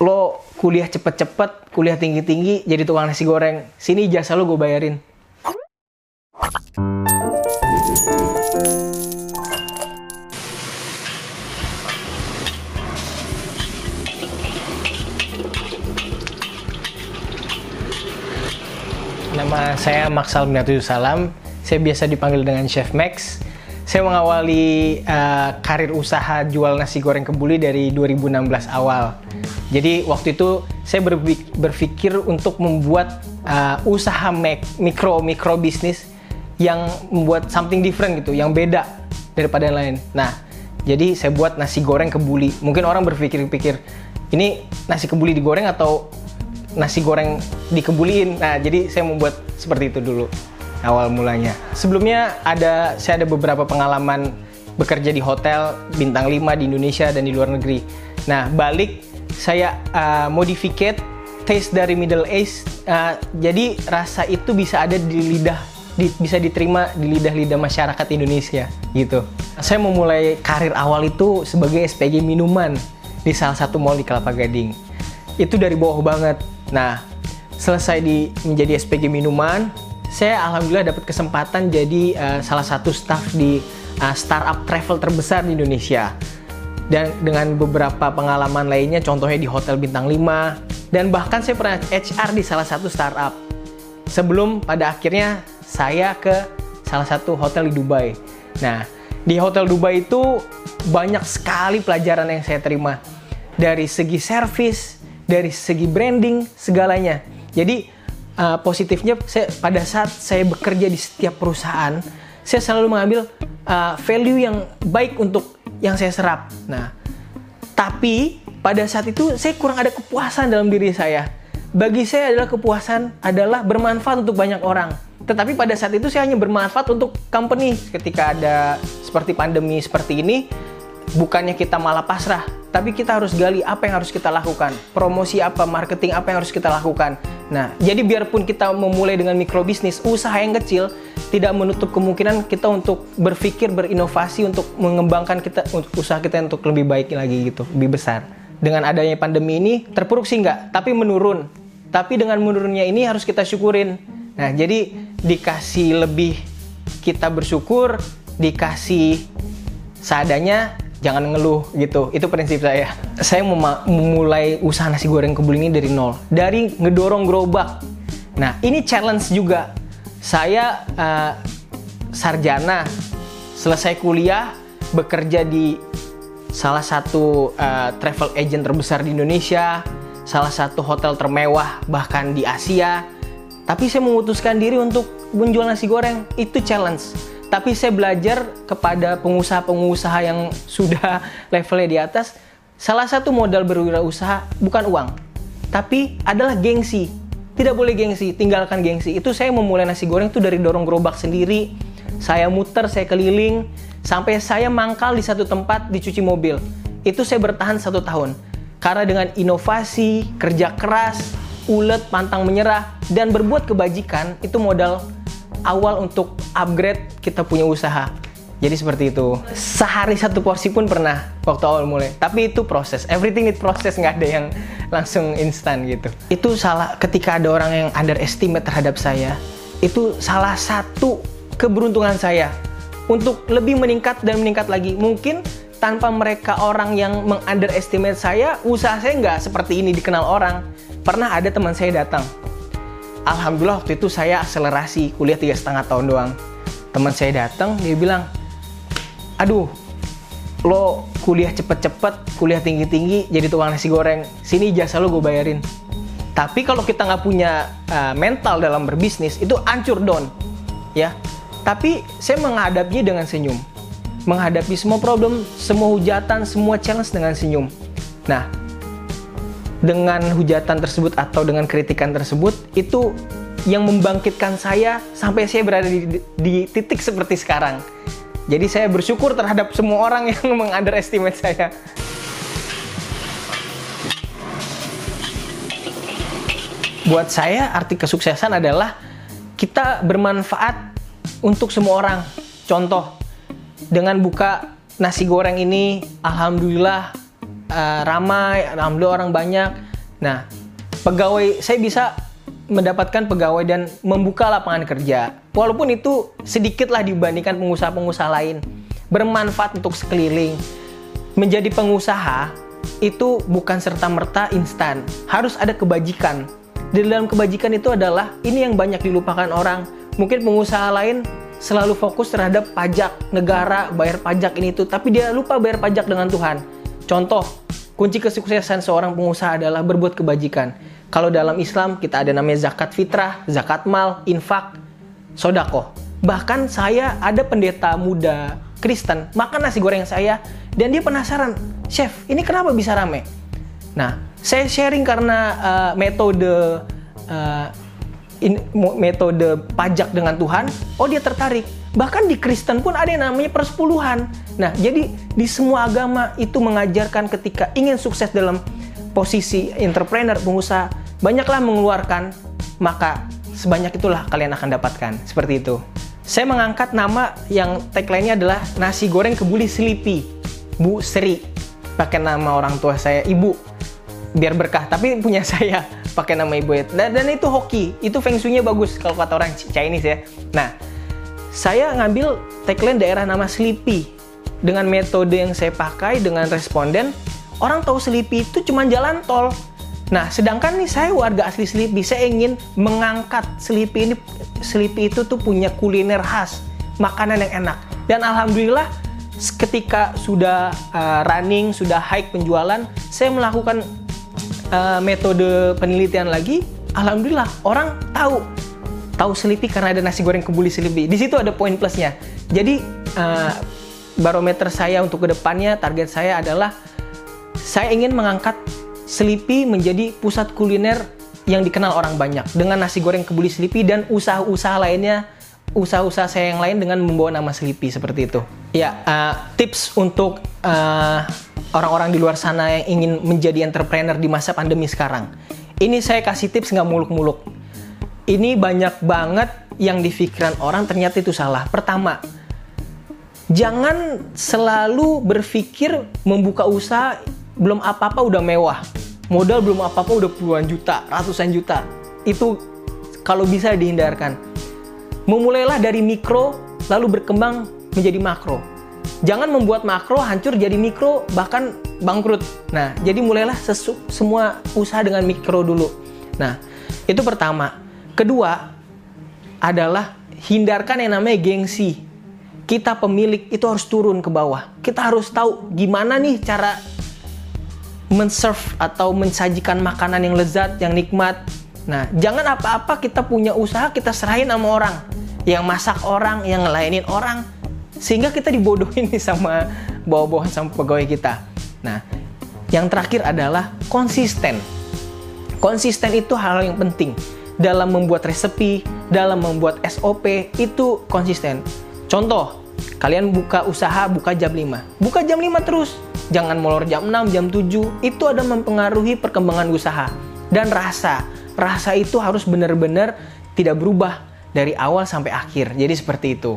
lo kuliah cepet-cepet, kuliah tinggi-tinggi, jadi tukang nasi goreng. Sini jasa lo gue bayarin. Nama saya Maksal Minatul Salam. Saya biasa dipanggil dengan Chef Max. Saya mengawali uh, karir usaha jual nasi goreng kebuli dari 2016 awal. Jadi waktu itu saya berpikir untuk membuat uh, usaha mikro mikro bisnis yang membuat something different gitu, yang beda daripada yang lain. Nah, jadi saya buat nasi goreng kebuli. Mungkin orang berpikir-pikir ini nasi kebuli digoreng atau nasi goreng dikebuliin. Nah, jadi saya membuat seperti itu dulu awal mulanya. Sebelumnya ada saya ada beberapa pengalaman bekerja di hotel bintang 5 di Indonesia dan di luar negeri. Nah, balik saya uh, modificate taste dari Middle East. Uh, jadi rasa itu bisa ada di lidah di, bisa diterima di lidah-lidah masyarakat Indonesia gitu. Saya memulai karir awal itu sebagai SPG minuman di salah satu mall di Kelapa Gading. Itu dari bawah banget Nah, selesai di menjadi SPG minuman, saya alhamdulillah dapat kesempatan jadi uh, salah satu staff di uh, startup travel terbesar di Indonesia. Dan dengan beberapa pengalaman lainnya, contohnya di Hotel Bintang 5, dan bahkan saya pernah HR di salah satu startup. Sebelum pada akhirnya saya ke salah satu hotel di Dubai. Nah, di Hotel Dubai itu banyak sekali pelajaran yang saya terima. Dari segi servis, dari segi branding segalanya. Jadi uh, positifnya saya pada saat saya bekerja di setiap perusahaan, saya selalu mengambil uh, value yang baik untuk yang saya serap. Nah, tapi pada saat itu saya kurang ada kepuasan dalam diri saya. Bagi saya adalah kepuasan adalah bermanfaat untuk banyak orang. Tetapi pada saat itu saya hanya bermanfaat untuk company. Ketika ada seperti pandemi seperti ini, bukannya kita malah pasrah, tapi kita harus gali apa yang harus kita lakukan, promosi apa, marketing apa yang harus kita lakukan. Nah, jadi biarpun kita memulai dengan mikrobisnis, usaha yang kecil, tidak menutup kemungkinan kita untuk berpikir, berinovasi untuk mengembangkan kita usaha kita untuk lebih baik lagi gitu, lebih besar. Dengan adanya pandemi ini terpuruk sih enggak, tapi menurun. Tapi dengan menurunnya ini harus kita syukurin. Nah, jadi dikasih lebih kita bersyukur, dikasih seadanya jangan ngeluh gitu. Itu prinsip saya. Saya memulai usaha nasi goreng kebuli ini dari nol, dari ngedorong gerobak. Nah, ini challenge juga. Saya uh, sarjana, selesai kuliah, bekerja di salah satu uh, travel agent terbesar di Indonesia, salah satu hotel termewah bahkan di Asia. Tapi saya memutuskan diri untuk menjual nasi goreng. Itu challenge tapi saya belajar kepada pengusaha-pengusaha yang sudah levelnya di atas, salah satu modal berwirausaha bukan uang, tapi adalah gengsi. Tidak boleh gengsi, tinggalkan gengsi. Itu saya memulai nasi goreng itu dari dorong gerobak sendiri. Saya muter, saya keliling, sampai saya mangkal di satu tempat dicuci mobil. Itu saya bertahan satu tahun. Karena dengan inovasi, kerja keras, ulet, pantang menyerah, dan berbuat kebajikan, itu modal awal untuk upgrade kita punya usaha. Jadi seperti itu. Sehari satu porsi pun pernah waktu awal mulai. Tapi itu proses. Everything need proses nggak ada yang langsung instan gitu. Itu salah ketika ada orang yang underestimate terhadap saya. Itu salah satu keberuntungan saya untuk lebih meningkat dan meningkat lagi. Mungkin tanpa mereka orang yang mengunderestimate saya, usaha saya nggak seperti ini dikenal orang. Pernah ada teman saya datang, Alhamdulillah waktu itu saya akselerasi kuliah tiga setengah tahun doang. Teman saya datang, dia bilang, aduh, lo kuliah cepet-cepet, kuliah tinggi-tinggi, jadi tukang nasi goreng. Sini jasa lo gue bayarin. Tapi kalau kita nggak punya uh, mental dalam berbisnis, itu ancur down, ya. Tapi saya menghadapinya dengan senyum, menghadapi semua problem, semua hujatan, semua challenge dengan senyum. Nah, dengan hujatan tersebut atau dengan kritikan tersebut itu yang membangkitkan saya sampai saya berada di, di titik seperti sekarang. Jadi saya bersyukur terhadap semua orang yang mengunderestimate saya. Buat saya arti kesuksesan adalah kita bermanfaat untuk semua orang. Contoh, dengan buka nasi goreng ini, alhamdulillah uh, ramai, alhamdulillah orang banyak. Nah, pegawai saya bisa mendapatkan pegawai dan membuka lapangan kerja. Walaupun itu sedikit lah dibandingkan pengusaha-pengusaha lain. Bermanfaat untuk sekeliling. Menjadi pengusaha itu bukan serta-merta instan. Harus ada kebajikan. Di dalam kebajikan itu adalah ini yang banyak dilupakan orang. Mungkin pengusaha lain selalu fokus terhadap pajak negara, bayar pajak ini itu, tapi dia lupa bayar pajak dengan Tuhan. Contoh, kunci kesuksesan seorang pengusaha adalah berbuat kebajikan. Kalau dalam Islam kita ada namanya zakat fitrah, zakat mal, infak, sodako. Bahkan saya ada pendeta muda Kristen makan nasi goreng saya dan dia penasaran, chef ini kenapa bisa rame? Nah, saya sharing karena uh, metode uh, in, metode pajak dengan Tuhan, oh dia tertarik. Bahkan di Kristen pun ada yang namanya persepuluhan. Nah, jadi di semua agama itu mengajarkan ketika ingin sukses dalam posisi entrepreneur, pengusaha, banyaklah mengeluarkan, maka sebanyak itulah kalian akan dapatkan. Seperti itu. Saya mengangkat nama yang tagline-nya adalah nasi goreng kebuli Sleepy. Bu Sri. Pakai nama orang tua saya, Ibu. Biar berkah, tapi punya saya pakai nama ibu ya. Dan, dan itu hoki, itu feng shui-nya bagus kalau kata orang Chinese ya. Nah, saya ngambil tagline daerah nama Sleepy. Dengan metode yang saya pakai dengan responden, orang tahu Sleepy itu cuma jalan tol. Nah, sedangkan nih saya warga asli Sleepy, saya ingin mengangkat Sleepy ini Sleepy itu tuh punya kuliner khas, makanan yang enak. Dan alhamdulillah ketika sudah uh, running, sudah high penjualan, saya melakukan uh, metode penelitian lagi, alhamdulillah orang tahu tahu selipi karena ada nasi goreng kebuli selipi. Di situ ada poin plusnya. Jadi uh, barometer saya untuk ke depannya target saya adalah saya ingin mengangkat selipi menjadi pusat kuliner yang dikenal orang banyak dengan nasi goreng kebuli selipi dan usaha-usaha lainnya usaha-usaha saya yang lain dengan membawa nama selipi seperti itu. Ya, uh, tips untuk uh, orang-orang di luar sana yang ingin menjadi entrepreneur di masa pandemi sekarang. Ini saya kasih tips nggak muluk-muluk. Ini banyak banget yang di pikiran orang ternyata itu salah. Pertama, jangan selalu berpikir membuka usaha belum apa-apa udah mewah. Modal belum apa-apa udah puluhan juta, ratusan juta. Itu kalau bisa dihindarkan. Memulailah dari mikro lalu berkembang menjadi makro Jangan membuat makro hancur jadi mikro bahkan bangkrut. Nah, jadi mulailah sesu, semua usaha dengan mikro dulu. Nah, itu pertama. Kedua adalah hindarkan yang namanya gengsi. Kita pemilik itu harus turun ke bawah. Kita harus tahu gimana nih cara menserve atau mensajikan makanan yang lezat, yang nikmat. Nah, jangan apa-apa kita punya usaha kita serahin sama orang. Yang masak orang, yang ngelayanin orang sehingga kita dibodohin nih sama bawa-bawahan sama pegawai kita. Nah, yang terakhir adalah konsisten. Konsisten itu hal yang penting dalam membuat resepi, dalam membuat SOP itu konsisten. Contoh, kalian buka usaha buka jam 5. Buka jam 5 terus. Jangan molor jam 6, jam 7. Itu ada mempengaruhi perkembangan usaha dan rasa. Rasa itu harus benar-benar tidak berubah dari awal sampai akhir. Jadi seperti itu.